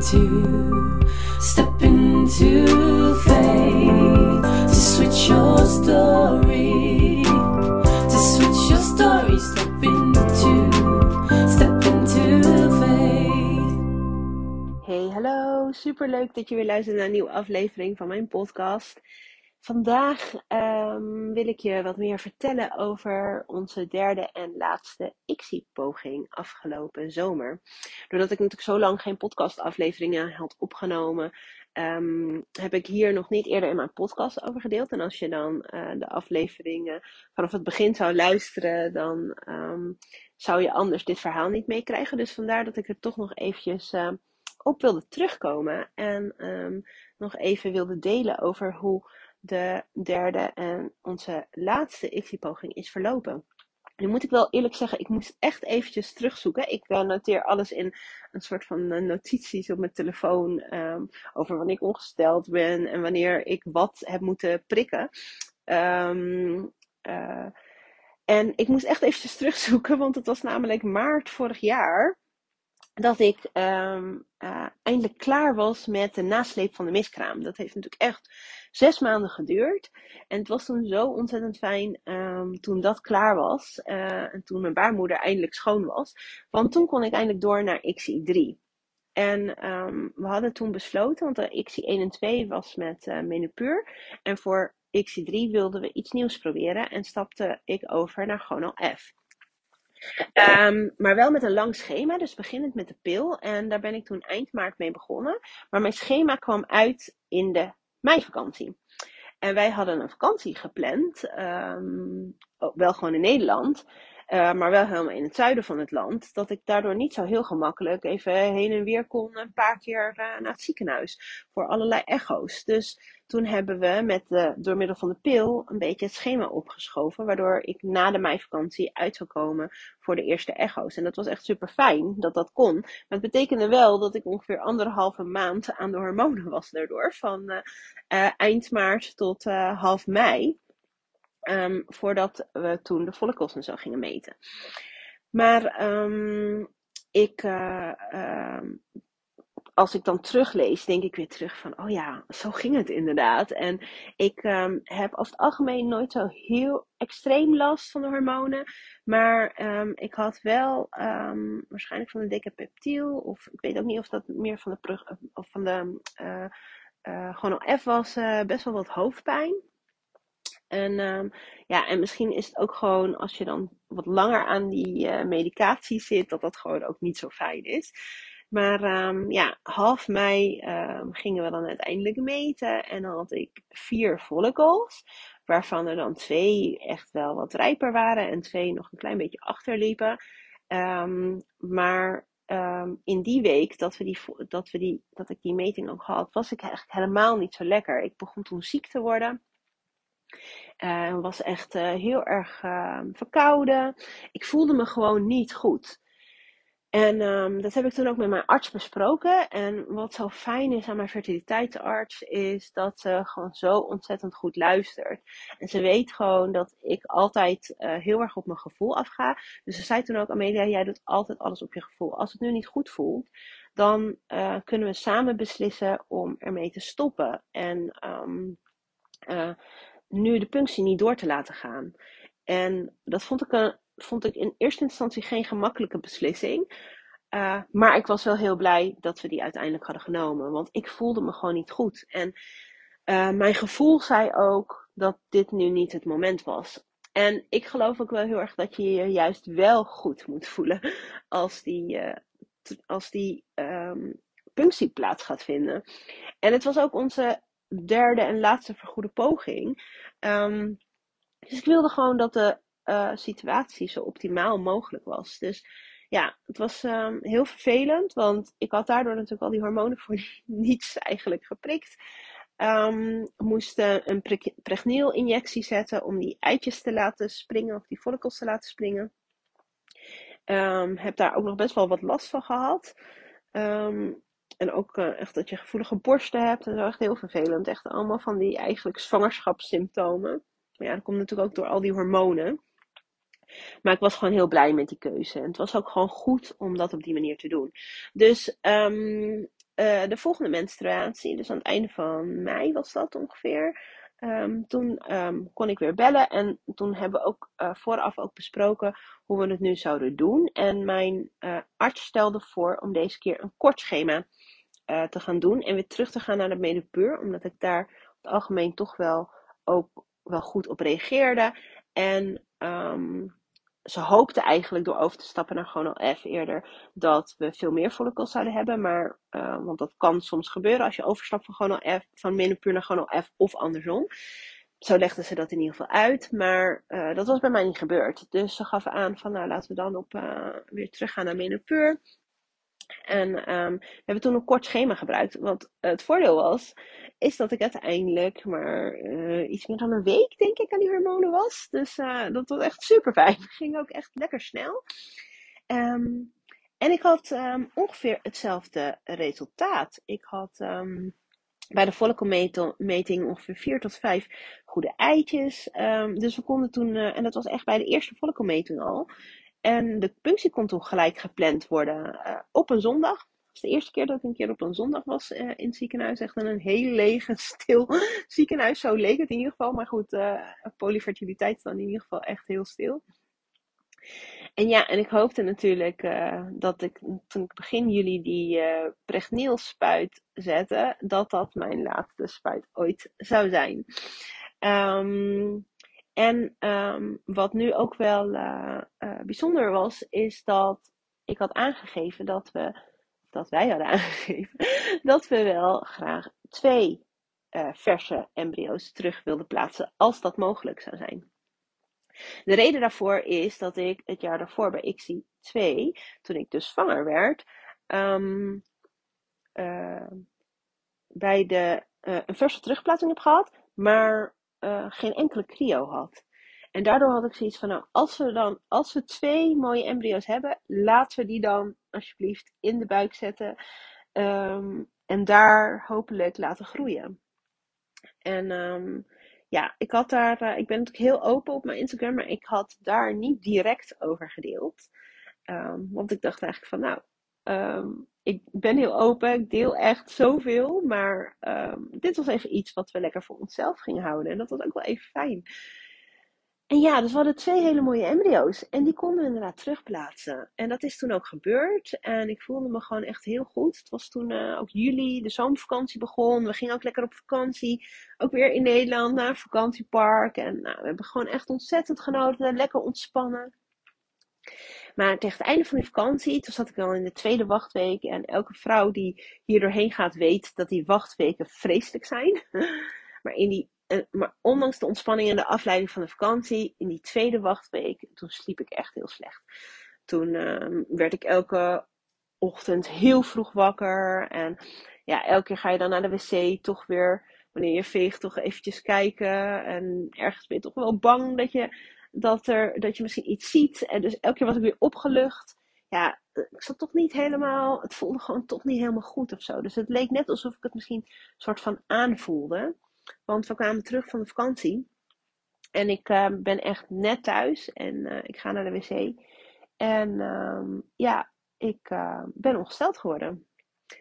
into, step into faith to switch your story, to switch your story, step into, step into faith. Hey, hallo. Super leuk dat je weer luistert naar een nieuwe aflevering van mijn podcast. Vandaag ehm, wil ik je wat meer vertellen over onze derde en laatste ICSI-poging afgelopen zomer. Doordat ik natuurlijk zo lang geen podcastafleveringen had opgenomen, ehm, heb ik hier nog niet eerder in mijn podcast over gedeeld. En als je dan eh, de afleveringen vanaf het begin zou luisteren, dan ehm, zou je anders dit verhaal niet meekrijgen. Dus vandaar dat ik er toch nog eventjes op wilde terugkomen en nog even wilde delen over hoe de derde en onze laatste ICSI-poging is verlopen. Nu moet ik wel eerlijk zeggen, ik moest echt eventjes terugzoeken. Ik noteer alles in een soort van uh, notities op mijn telefoon um, over wanneer ik ongesteld ben en wanneer ik wat heb moeten prikken. Um, uh, en ik moest echt eventjes terugzoeken, want het was namelijk maart vorig jaar dat ik um, eindelijk klaar was met de nasleep van de miskraam. Dat heeft natuurlijk echt zes maanden geduurd. En het was toen zo ontzettend fijn um, toen dat klaar was. Uh, en toen mijn baarmoeder eindelijk schoon was. Want toen kon ik eindelijk door naar XI3. En um, we hadden toen besloten, want de XI 1 en 2 was met uh, Menopur. En voor XI3 wilden we iets nieuws proberen. En stapte ik over naar Gonal F. Um, maar wel met een lang schema, dus beginnend met de pil. En daar ben ik toen eind maart mee begonnen. Maar mijn schema kwam uit in de meivakantie. En wij hadden een vakantie gepland, um, wel gewoon in Nederland, uh, maar wel helemaal in het zuiden van het land. Dat ik daardoor niet zo heel gemakkelijk even heen en weer kon een paar keer uh, naar het ziekenhuis voor allerlei echo's. Dus toen hebben we met door middel van de pil een beetje het schema opgeschoven, waardoor ik na de meivakantie uit zou komen voor de eerste echo's. En dat was echt super fijn dat dat kon. Maar het betekende wel dat ik ongeveer anderhalve maand aan de hormonen was daardoor, van uh, eind maart tot half mei. Um, voordat we toen de follicles en zo gingen meten. Maar um, ik uh, als ik dan teruglees, denk ik weer terug van, oh ja, zo ging het inderdaad. En ik heb over het algemeen nooit zo heel extreem last van de hormonen. Maar ik had wel waarschijnlijk van de decapeptiel, of ik weet ook niet of dat meer van de, of van de uh, uh, gewoon F was, best wel wat hoofdpijn. En, um, ja, en misschien is het ook gewoon als je dan wat langer aan die uh, medicatie zit, dat dat gewoon ook niet zo fijn is. Maar um, ja, half mei um, gingen we dan uiteindelijk meten. En dan had ik vier follicles. Waarvan er dan twee echt wel wat rijper waren. En twee nog een klein beetje achterliepen. Maar in die week dat, we die, dat, we die, dat ik die meting ook had, was ik eigenlijk helemaal niet zo lekker. Ik begon toen ziek te worden. Uh, was echt uh, heel erg uh, verkouden. Ik voelde me gewoon niet goed. En um, dat heb ik toen ook met mijn arts besproken. En wat zo fijn is aan mijn fertiliteitsarts, is dat ze gewoon zo ontzettend goed luistert. En ze weet gewoon dat ik altijd uh, heel erg op mijn gevoel afga. Dus ze zei toen ook, Amelia, jij doet altijd alles op je gevoel. Als het nu niet goed voelt, dan kunnen we samen beslissen om ermee te stoppen. En uh, nu de punctie niet door te laten gaan. En dat vond ik een vond ik in eerste instantie geen gemakkelijke beslissing. Uh, maar ik was wel heel blij dat we die uiteindelijk hadden genomen. Want ik voelde me gewoon niet goed. En uh, mijn gevoel zei ook dat dit nu niet het moment was. En ik geloof ook wel heel erg dat je je juist wel goed moet voelen als die, als die um, punctie plaats gaat vinden. En het was ook onze derde en laatste vergoede poging. Um, dus ik wilde gewoon dat de uh, situatie zo optimaal mogelijk was. Dus ja, het was um, heel vervelend, want ik had daardoor natuurlijk al die hormonen voor niets eigenlijk geprikt. Um, moest een pre pregneelinjectie zetten om die eitjes te laten springen, of die follicles te laten springen. Heb daar ook nog best wel wat last van gehad. En ook uh, echt dat je gevoelige borsten hebt en zo, echt heel vervelend. Echt allemaal van die eigenlijk zwangerschapssymptomen. Maar ja, dat komt natuurlijk ook door al die hormonen. Maar ik was gewoon heel blij met die keuze. En het was ook gewoon goed om dat op die manier te doen. Dus um, eh, de volgende menstruatie, dus aan het einde van mei was dat ongeveer. Ehm, toen ehm, kon ik weer bellen en toen hebben we ook uh, vooraf ook besproken hoe we het nu zouden doen. En mijn arts stelde voor om deze keer een kort schema uh, te gaan doen en weer terug te gaan naar de medepuur, omdat ik daar op het algemeen toch wel ook wel goed op reageerde. En um, ze hoopte eigenlijk door over te stappen naar gewoon F eerder dat we veel meer follicles zouden hebben. Maar, uh, want dat kan soms gebeuren als je overstapt van gewoon F, van naar gewoon F of andersom. Zo legden ze dat in ieder geval uit. Maar uh, dat was bij mij niet gebeurd. Dus ze gaf aan van nou laten we dan op, uh, weer teruggaan naar menepuur. En um, we hebben toen een kort schema gebruikt. Wat het voordeel was, is dat ik uiteindelijk maar uh, iets meer dan een week, denk ik, aan die hormonen was. Dus uh, dat was echt super fijn. Ging ook echt lekker snel. Um, en ik had um, ongeveer hetzelfde resultaat. Ik had bij de follicle-meting ongeveer 4 tot 5 goede eitjes. dus we konden toen, uh, en dat was echt bij de eerste follicle-meting al. En de punctie kon toen gelijk gepland worden uh, op een zondag. Dat was de eerste keer dat ik een keer op een zondag was uh, in het ziekenhuis. Echt een heel leeg en stil ziekenhuis. Zo leek het in ieder geval. Maar goed, uh, polyfertiliteit is dan in ieder geval echt heel stil. En ja, en ik hoopte natuurlijk dat ik toen ik begin juli die uh, Pregneel spuit zette, dat dat mijn laatste spuit ooit zou zijn. Um, en um, wat nu ook wel uh, uh, bijzonder was, is dat ik had aangegeven dat we, dat wij hadden aangegeven, dat we wel graag twee uh, verse embryo's terug wilden plaatsen, als dat mogelijk zou zijn. De reden daarvoor is dat ik het jaar daarvoor bij XI2, toen ik dus zwanger werd, um, bij de, een verse terugplaatsing heb gehad, maar uh, geen enkele cryo had. En daardoor had ik zoiets van, nou, als we dan, als we twee mooie embryo's hebben, laten we die dan alsjeblieft in de buik zetten. Um, en daar hopelijk laten groeien. En um, ja, ik had daar, uh, ik ben natuurlijk heel open op mijn Instagram, maar ik had daar niet direct over gedeeld. Um, want ik dacht eigenlijk van, nou, ik ben heel open, ik deel echt zoveel, maar um, dit was even iets wat we lekker voor onszelf gingen houden. En dat was ook wel even fijn. En ja, dus we hadden twee hele mooie embryo's. En die konden we inderdaad terugplaatsen. En dat is toen ook gebeurd. En ik voelde me gewoon echt heel goed. Het was toen uh, ook juli, de zomervakantie begon. We gingen ook lekker op vakantie. Ook weer in Nederland naar een vakantiepark. En nou, we hebben gewoon echt ontzettend genoten. Lekker ontspannen. Maar tegen het einde van die vakantie, toen zat ik al in de tweede wachtweek. En elke vrouw die hier doorheen gaat, weet dat die wachtweken vreselijk zijn. maar, in die, maar ondanks de ontspanning en de afleiding van de vakantie, in die tweede wachtweek, toen sliep ik echt heel slecht. Toen uh, werd ik elke ochtend heel vroeg wakker. En ja, elke keer ga je dan naar de wc toch weer, wanneer je veegt, toch eventjes kijken. En ergens ben je toch wel bang dat je dat, er, dat je misschien iets ziet. En dus elke keer was ik weer opgelucht. Ja, ik zat toch niet helemaal. Het voelde gewoon toch niet helemaal goed of zo. Dus het leek net alsof ik het misschien een soort van aanvoelde. Want we kwamen terug van de vakantie. En ik uh, ben echt net thuis. En uh, ik ga naar de wc. En uh, ja, ik uh, ben ongesteld geworden.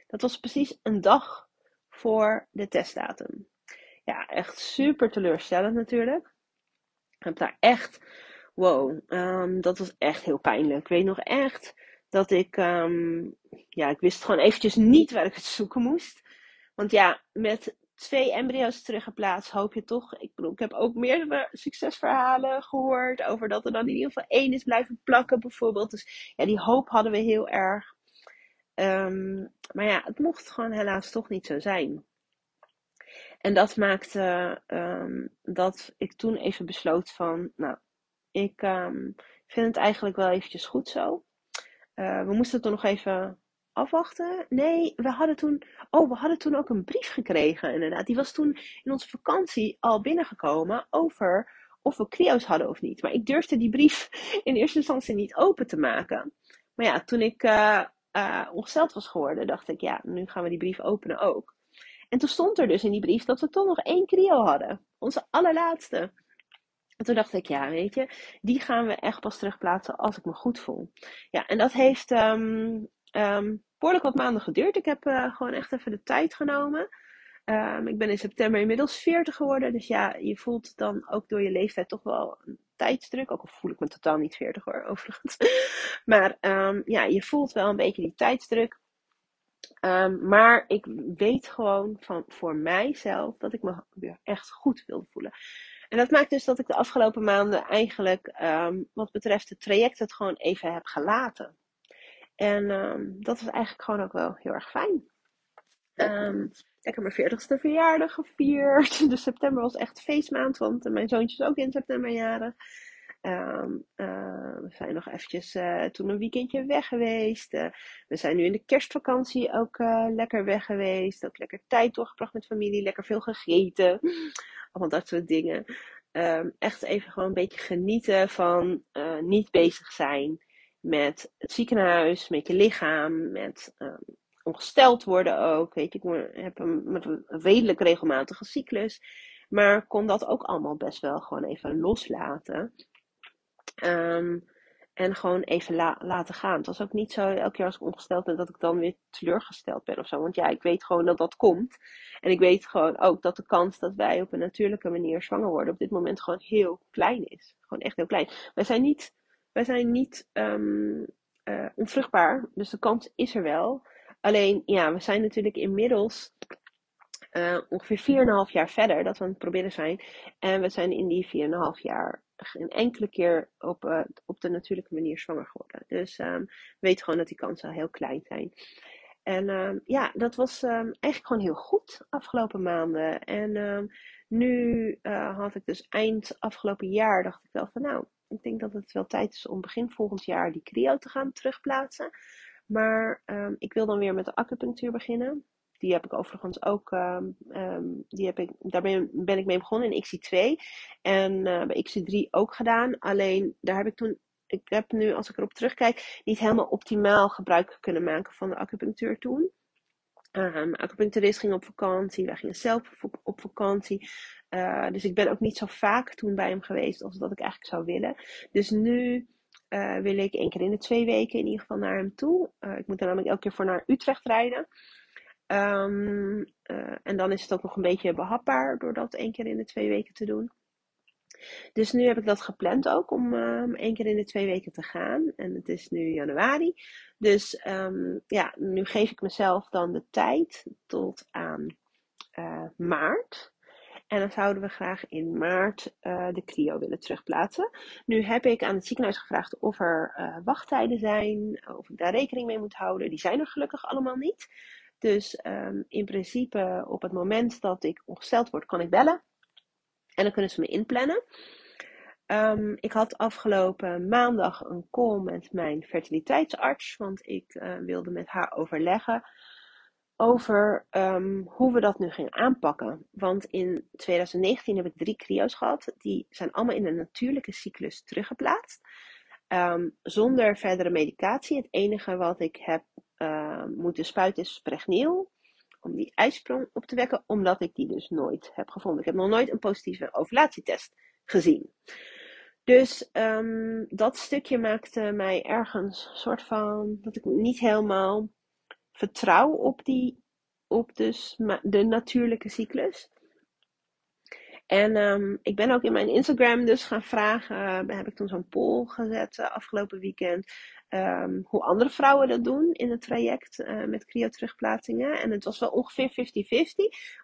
Dat was precies een dag voor de testdatum. Ja, echt super teleurstellend natuurlijk. Ik heb daar echt, wow, um, dat was echt heel pijnlijk. Ik weet nog echt dat ik, um, ja, ik wist gewoon eventjes niet waar ik het zoeken moest. Want ja, met twee embryo's teruggeplaatst hoop je toch, ik bedoel, ik heb ook meerdere succesverhalen gehoord over dat er dan in ieder geval één is blijven plakken bijvoorbeeld. Dus ja, die hoop hadden we heel erg. Um, maar ja, het mocht gewoon helaas toch niet zo zijn. En dat maakte um, dat ik toen even besloot van, nou, ik um, vind het eigenlijk wel eventjes goed zo. Uh, we moesten toen nog even afwachten. Nee, we hadden toen, oh, we hadden toen ook een brief gekregen inderdaad. Die was toen in onze vakantie al binnengekomen over of we crio's hadden of niet. Maar ik durfde die brief in eerste instantie niet open te maken. Maar ja, toen ik uh, ongesteld was geworden, dacht ik, ja, nu gaan we die brief openen ook. En toen stond er dus in die brief dat we toch nog één cryo hadden. Onze allerlaatste. En toen dacht ik, ja, weet je, die gaan we echt pas terugplaatsen als ik me goed voel. Ja, en dat heeft um, um, behoorlijk wat maanden geduurd. Ik heb uh, gewoon echt even de tijd genomen. Um, ik ben in september inmiddels 40 geworden. Dus ja, je voelt dan ook door je leeftijd toch wel een tijdsdruk. Ook al voel ik me totaal niet 40 hoor, overigens. maar ja, je voelt wel een beetje die tijdsdruk. Um, maar ik weet gewoon van voor mijzelf dat ik me weer echt goed wil voelen. En dat maakt dus dat ik de afgelopen maanden eigenlijk, um, wat betreft het traject, het gewoon even heb gelaten. En um, dat is eigenlijk gewoon ook wel heel erg fijn. Lekker mijn 40ste verjaardag gevierd. Dus september was echt feestmaand, want mijn zoontje is ook in september jarig. Um, uh, we zijn nog eventjes uh, toen een weekendje weg geweest. Uh, we zijn nu in de kerstvakantie ook lekker weg geweest. Ook lekker tijd doorgebracht met familie. Lekker veel gegeten. Allemaal dat soort dingen. Um, echt even gewoon een beetje genieten van niet bezig zijn met het ziekenhuis, met je lichaam, met um, ongesteld worden ook. Weet je, ik heb een, een redelijk regelmatige cyclus. Maar kon dat ook allemaal best wel gewoon even loslaten. Um, en gewoon even la laten gaan. Het was ook niet zo elke keer als ik ongesteld ben dat ik dan weer teleurgesteld ben of zo. Want ja, ik weet gewoon dat dat komt. En ik weet gewoon ook dat de kans dat wij op een natuurlijke manier zwanger worden op dit moment gewoon heel klein is. Gewoon echt heel klein. Wij zijn niet, wij zijn niet um, onvruchtbaar. Dus de kans is er wel. Alleen ja, we zijn natuurlijk inmiddels uh, ongeveer 4,5 jaar verder dat we aan het proberen zijn. En we zijn in die 4,5 jaar geen enkele keer op, uh, op de natuurlijke manier zwanger geworden. Dus um, weet gewoon dat die kansen heel klein zijn. En um, ja, dat was um, eigenlijk gewoon heel goed afgelopen maanden. En nu uh, had ik dus eind afgelopen jaar, dacht ik wel van nou, ik denk dat het wel tijd is om begin volgend jaar die cryo te gaan terugplaatsen. Maar ik wil dan weer met de acupunctuur beginnen. Die heb ik overigens ook, um, um, die heb ik, daar ben, ik mee begonnen in XC2. En uh, bij XC3 ook gedaan. Alleen daar heb ik toen, ik heb nu als ik erop terugkijk, niet helemaal optimaal gebruik kunnen maken van de acupunctuur toen. Um, acupuncturist ging op vakantie, wij gingen zelf op, vakantie. Uh, dus ik ben ook niet zo vaak toen bij hem geweest als dat ik eigenlijk zou willen. Dus nu uh, wil ik één keer in de twee weken in ieder geval naar hem toe. Ik moet dan namelijk elke keer voor naar Utrecht rijden. Um, uh, en dan is het ook nog een beetje behapbaar door dat één keer in de twee weken te doen. Dus nu heb ik dat gepland ook om um, één keer in de twee weken te gaan. En het is nu januari. Dus um, ja, nu geef ik mezelf dan de tijd tot aan uh, maart. En dan zouden we graag in maart uh, de CRIO willen terugplaatsen. Nu heb ik aan het ziekenhuis gevraagd of er wachttijden zijn, of ik daar rekening mee moet houden. Die zijn er gelukkig allemaal niet. Dus um, in principe op het moment dat ik ongesteld word, kan ik bellen. En dan kunnen ze me inplannen. Um, ik had afgelopen maandag een call met mijn fertiliteitsarts. Want ik uh, wilde met haar overleggen over um, hoe we dat nu gingen aanpakken. Want in 2019 heb ik drie cryo's gehad. Die zijn allemaal in de natuurlijke cyclus teruggeplaatst. Zonder verdere medicatie. Het enige wat ik heb uh, moeten spuiten is pregneel. Om die ijsprong op te wekken, omdat ik die dus nooit heb gevonden. Ik heb nog nooit een positieve ovulatietest gezien. Dus um, dat stukje maakte mij ergens soort van dat ik niet helemaal vertrouw op die op dus de natuurlijke cyclus. En um, ik ben ook in mijn Instagram dus gaan vragen, uh, heb ik toen zo'n poll gezet uh, afgelopen weekend, um, hoe andere vrouwen dat doen in het traject uh, met cryo-terugplaatsingen. En het was wel ongeveer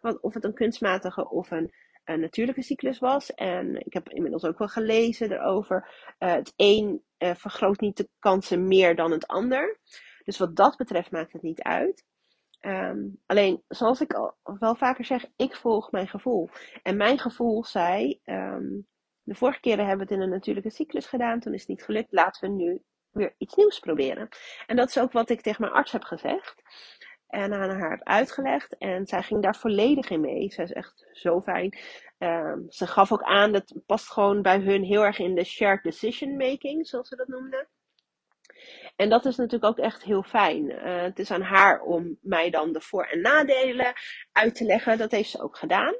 50-50, of het een kunstmatige of een, een, natuurlijke cyclus was. En ik heb inmiddels ook wel gelezen erover, het een vergroot niet de kansen meer dan het ander. Dus wat dat betreft maakt het niet uit. Um, alleen, zoals ik al wel vaker zeg, ik volg mijn gevoel. En mijn gevoel zei, um, de vorige keren hebben we het in een natuurlijke cyclus gedaan, toen is het niet gelukt, laten we nu weer iets nieuws proberen. En dat is ook wat ik tegen mijn arts heb gezegd. En aan haar heb uitgelegd. En zij ging daar volledig in mee. Zij is echt zo fijn. Um, ze gaf ook aan, dat past gewoon bij hun heel erg in de shared decision making, zoals ze dat noemden. En dat is natuurlijk ook echt heel fijn. Uh, het is aan haar om mij dan de voor- en nadelen uit te leggen. Dat heeft ze ook gedaan.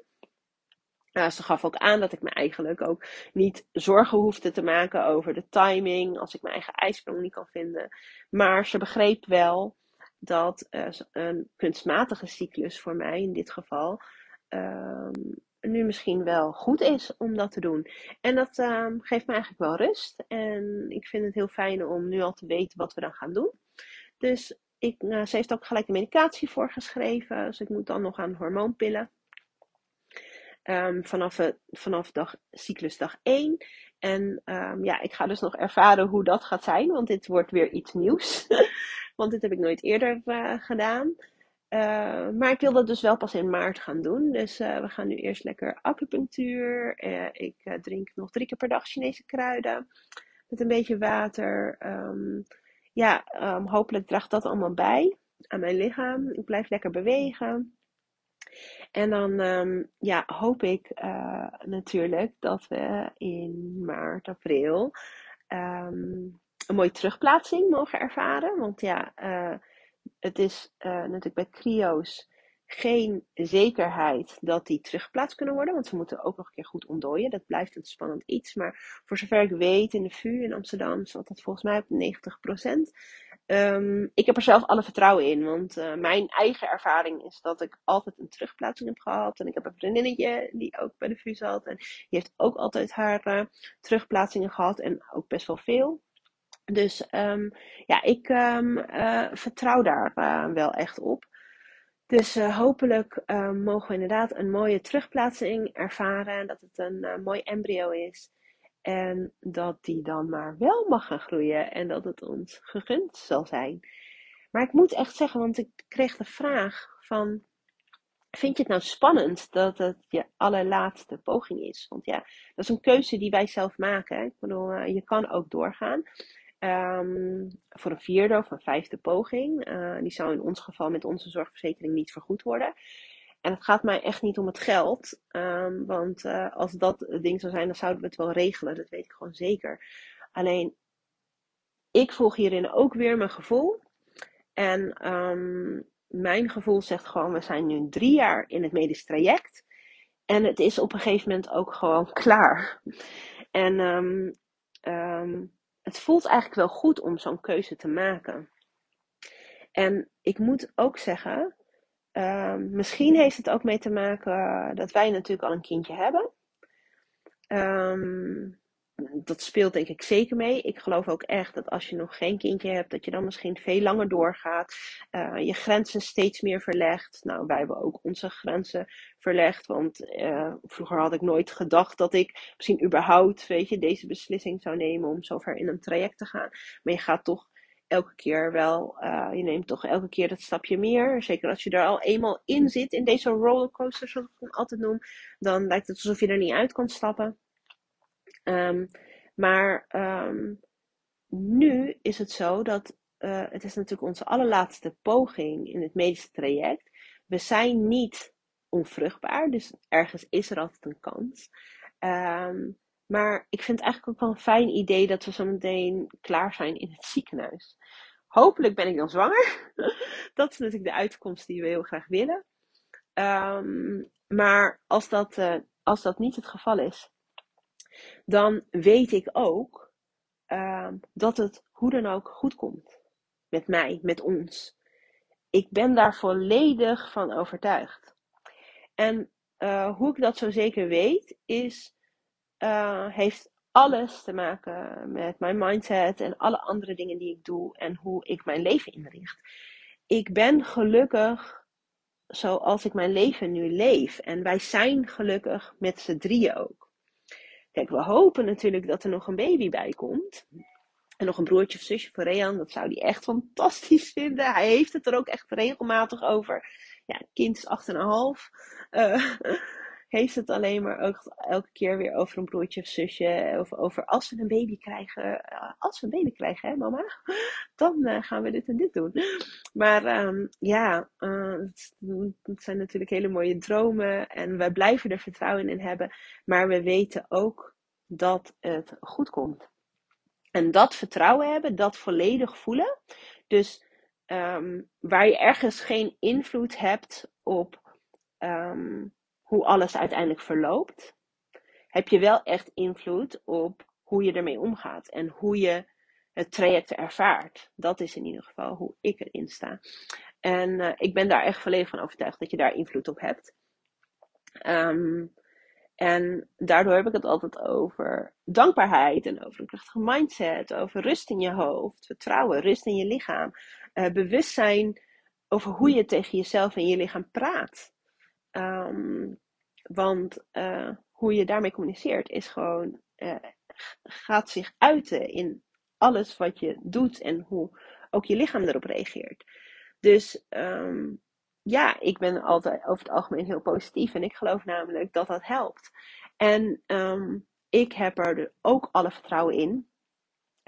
Ze gaf ook aan dat ik me eigenlijk ook niet zorgen hoefde te maken over de timing. Als ik mijn eigen ijsprong niet kan vinden. Maar ze begreep wel dat uh, een kunstmatige cyclus voor mij in dit geval um, nu misschien wel goed is om dat te doen. En dat um, geeft me eigenlijk wel rust. En ik vind het heel fijn om nu al te weten wat we dan gaan doen. Dus ik, uh, ze heeft ook gelijk de medicatie voorgeschreven. Dus ik moet dan nog aan hormoonpillen. Um, vanaf, vanaf dag, cyclusdag 1. En um, ja, ik ga dus nog ervaren hoe dat gaat zijn, want dit wordt weer iets nieuws. want dit heb ik nooit eerder uh, gedaan. Uh, maar ik wil dat dus wel pas in maart gaan doen. Dus uh, we gaan nu eerst lekker acupunctuur. Uh, ik drink nog drie keer per dag Chinese kruiden. Met een beetje water. Um, ja, um, hopelijk draagt dat allemaal bij aan mijn lichaam. Ik blijf lekker bewegen. En dan um, ja, hoop ik natuurlijk dat we in maart, april een mooie terugplaatsing mogen ervaren. Want ja, het is uh, natuurlijk bij cryo's geen zekerheid dat die teruggeplaatst kunnen worden. Want ze moeten ook nog een keer goed ontdooien. Dat blijft een spannend iets. Maar voor zover ik weet, in de VU in Amsterdam zat dat volgens mij op 90%. Um, ehm, ik heb er zelf alle vertrouwen in. Want uh, mijn eigen ervaring is dat ik altijd een terugplaatsing heb gehad. En ik heb een vriendinnetje die ook bij de VU zat. En die heeft ook altijd haar uh, terugplaatsingen gehad. En ook best wel veel. Dus um, ja, ik um, uh, vertrouw daar uh, wel echt op. Dus uh, hopelijk mogen we inderdaad een mooie terugplaatsing ervaren. Dat het een mooi embryo is. En dat die dan maar wel mag gaan groeien. En dat het ons gegund zal zijn. Maar ik moet echt zeggen, want ik kreeg de vraag van... Vind je het nou spannend dat het je allerlaatste poging is? Want ja, dat is een keuze die wij zelf maken. Ik bedoel, je kan ook doorgaan. Um, voor een vierde of een vijfde poging. Uh, die zou in ons geval met onze zorgverzekering niet vergoed worden. En het gaat mij echt niet om het geld. Um, want uh, als dat het ding zou zijn, dan zouden we het wel regelen. Dat weet ik gewoon zeker. Alleen, ik volg hierin ook weer mijn gevoel. En um, mijn gevoel zegt gewoon, we zijn nu drie jaar in het medisch traject. En het is op een gegeven moment ook gewoon klaar. En um, het voelt eigenlijk wel goed om zo'n keuze te maken. En ik moet ook zeggen, uh, misschien heeft het ook mee te maken dat wij natuurlijk al een kindje hebben. Um, dat speelt denk ik zeker mee. Ik geloof ook echt dat als je nog geen kindje hebt, dat je dan misschien veel langer doorgaat. Uh, je grenzen steeds meer verlegt. Nou, wij hebben ook onze grenzen verlegd. Want uh, vroeger had ik nooit gedacht dat ik misschien überhaupt, weet je, deze beslissing zou nemen om zover in een traject te gaan. Maar je gaat toch elke keer wel, uh, je neemt toch elke keer dat stapje meer. Zeker als je er al eenmaal in zit, in deze rollercoaster, zoals ik het altijd noem, dan lijkt het alsof je er niet uit kan stappen. Um, maar um, nu is het zo dat uh, het is natuurlijk onze allerlaatste poging in het medische traject. We zijn niet onvruchtbaar, dus ergens is er altijd een kans. Um, maar ik vind het eigenlijk ook wel een fijn idee dat we zo meteen klaar zijn in het ziekenhuis. Hopelijk ben ik dan zwanger. dat is natuurlijk de uitkomst die we heel graag willen. Maar als dat, uh, als dat niet het geval is, dan weet ik ook uh, dat het hoe dan ook goed komt. Met mij, met ons. Ik ben daar volledig van overtuigd. En uh, hoe ik dat zo zeker weet, is, uh, heeft alles te maken met mijn mindset en alle andere dingen die ik doe en hoe ik mijn leven inricht. Ik ben gelukkig zoals ik mijn leven nu leef. En wij zijn gelukkig met z'n drieën ook. Kijk, we hopen natuurlijk dat er nog een baby bij komt. En nog een broertje of zusje voor Rean. Dat zou hij echt fantastisch vinden. Hij heeft het er ook echt regelmatig over. Ja, kind is 8,5. Uh, heeft het alleen maar ook elke keer weer over een broertje of zusje. Of over als we een baby krijgen. Uh, als we een baby krijgen, hè mama? Dan uh, gaan we dit en dit doen. Maar um, ja, uh, het, zijn natuurlijk hele mooie dromen. En wij blijven er vertrouwen in hebben. Maar we weten ook dat het goed komt. En dat vertrouwen hebben, dat volledig voelen. Dus um, waar je ergens geen invloed hebt op um, hoe alles uiteindelijk verloopt, heb je wel echt invloed op hoe je ermee omgaat en hoe je het traject ervaart. Dat is in ieder geval hoe ik erin sta. En uh, ik ben daar echt volledig van overtuigd dat je daar invloed op hebt. Um, en daardoor heb ik het altijd over dankbaarheid en over een krachtige mindset, over rust in je hoofd, vertrouwen, rust in je lichaam, uh, bewustzijn over hoe je tegen jezelf en je lichaam praat. Um, want uh, hoe je daarmee communiceert is gewoon, uh, gaat zich uiten in alles wat je doet en hoe ook je lichaam erop reageert. Dus um, ja, ik ben altijd over het algemeen heel positief en ik geloof namelijk dat dat helpt. En um, ik heb er ook alle vertrouwen in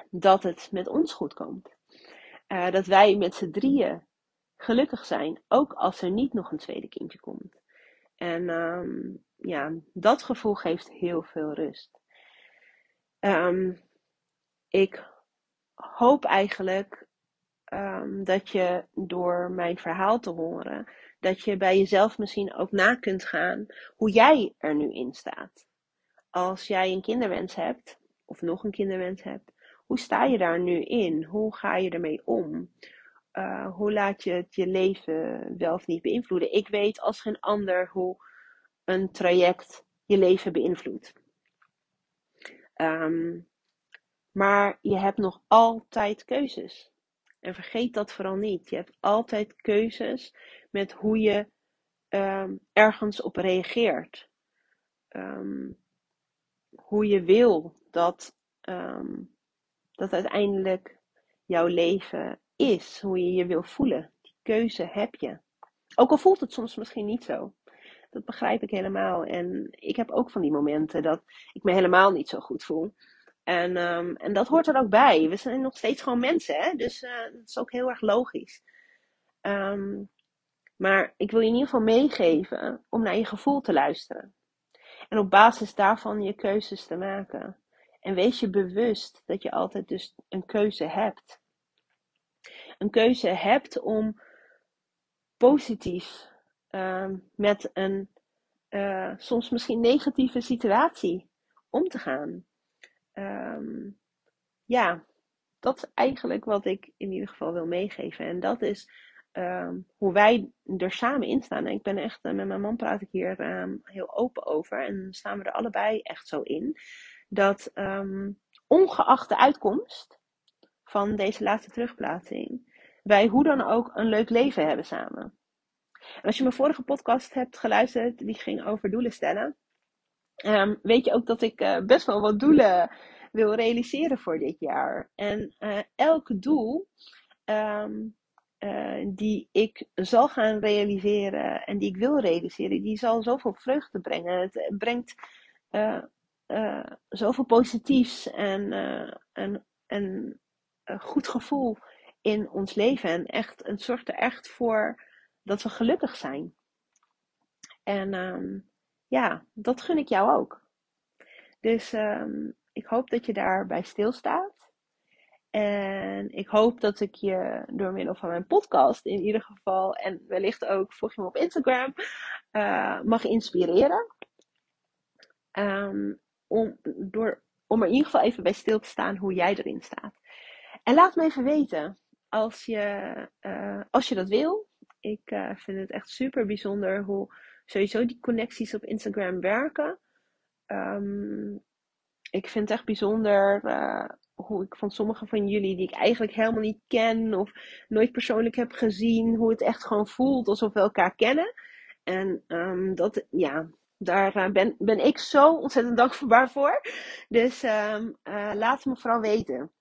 dat het met ons goed komt. Uh, dat wij met z'n drieën gelukkig zijn, ook als er niet nog een tweede kindje komt. En um, ja, dat gevoel geeft heel veel rust. Um, ik hoop eigenlijk um, dat je door mijn verhaal te horen, dat je bij jezelf misschien ook na kunt gaan hoe jij er nu in staat. Als jij een kinderwens hebt, of nog een kinderwens hebt, hoe sta je daar nu in? Hoe ga je ermee om? Uh, hoe laat je het je leven wel of niet beïnvloeden? Ik weet als geen ander hoe een traject je leven beïnvloedt. Um, maar je hebt nog altijd keuzes. En vergeet dat vooral niet. Je hebt altijd keuzes met hoe je um, ergens op reageert. Um, hoe je wil dat, dat uiteindelijk jouw leven is. Hoe je je wil voelen. Die keuze heb je. Ook al voelt het soms misschien niet zo. Dat begrijp ik helemaal. En ik heb ook van die momenten dat ik me helemaal niet zo goed voel. En, um, en dat hoort er ook bij. We zijn nog steeds gewoon mensen, hè? dus uh, dat is ook heel erg logisch. Um, maar ik wil je in ieder geval meegeven om naar je gevoel te luisteren. En op basis daarvan je keuzes te maken. En wees je bewust dat je altijd dus een keuze hebt. Een keuze hebt om positief um, met een uh, soms misschien negatieve situatie om te gaan. Um, ja, dat is eigenlijk wat ik in ieder geval wil meegeven. En dat is um, hoe wij er samen in staan. En ik ben echt, uh, met mijn man praat ik hier heel open over. En staan we er allebei echt zo in. Dat ongeacht de uitkomst van deze laatste terugplaatsing, wij hoe dan ook een leuk leven hebben samen. En als je mijn vorige podcast hebt geluisterd, die ging over doelen stellen. Um, weet je ook dat ik uh, best wel wat doelen wil realiseren voor dit jaar. En uh, elk doel um, die ik zal gaan realiseren en die ik wil realiseren, die zal zoveel vreugde brengen. Het brengt zoveel positiefs en een, een goed gevoel in ons leven. En echt, het zorgt er echt voor dat we gelukkig zijn. En um, ja, dat gun ik jou ook. Dus um, ik hoop dat je daarbij stilstaat. En ik hoop dat ik je door middel van mijn podcast in ieder geval, en wellicht ook, volg je me op Instagram, uh, mag inspireren. Um, om, door, om er in ieder geval even bij stil te staan hoe jij erin staat. En laat me even weten als je, uh, als je dat wil. Ik uh, vind het echt super bijzonder hoe sowieso die connecties op Instagram werken. Um, ik vind het echt bijzonder uh, hoe ik van sommige van jullie, die ik eigenlijk helemaal niet ken of nooit persoonlijk heb gezien, hoe het echt gewoon voelt alsof we elkaar kennen. En um, dat, ja, daar ben, ben ik zo ontzettend dankbaar voor. Dus uh, laat me vooral weten.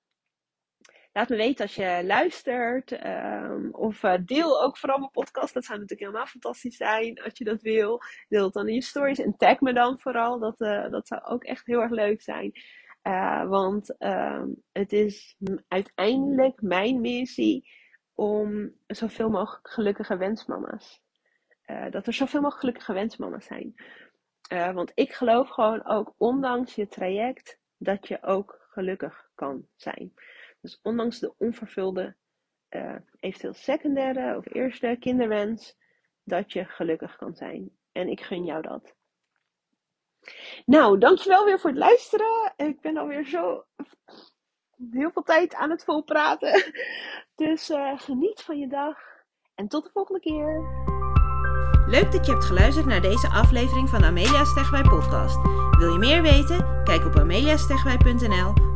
Laat me weten als je luistert. Um, of uh, deel ook vooral mijn podcast. Dat zou natuurlijk helemaal fantastisch zijn als je dat wil. Deel het dan in je stories en tag me dan vooral. Dat, uh, dat zou ook echt heel erg leuk zijn. Uh, want um, het is uiteindelijk mijn missie om zoveel mogelijk gelukkige wensmama's. dat er zoveel mogelijk gelukkige wensmama's zijn. want ik geloof gewoon ook, ondanks je traject, dat je ook gelukkig kan zijn. Dus ondanks de onvervulde, uh, eventueel secundaire of eerste kinderwens, dat je gelukkig kan zijn. En ik gun jou dat. Nou, dankjewel weer voor het luisteren. Ik ben alweer zo heel veel tijd aan het volpraten. Dus uh, geniet van je dag en tot de volgende keer. Leuk dat je hebt geluisterd naar deze aflevering van Amelia Stegwij podcast. Wil je meer weten? Kijk op ameliastegwij.nl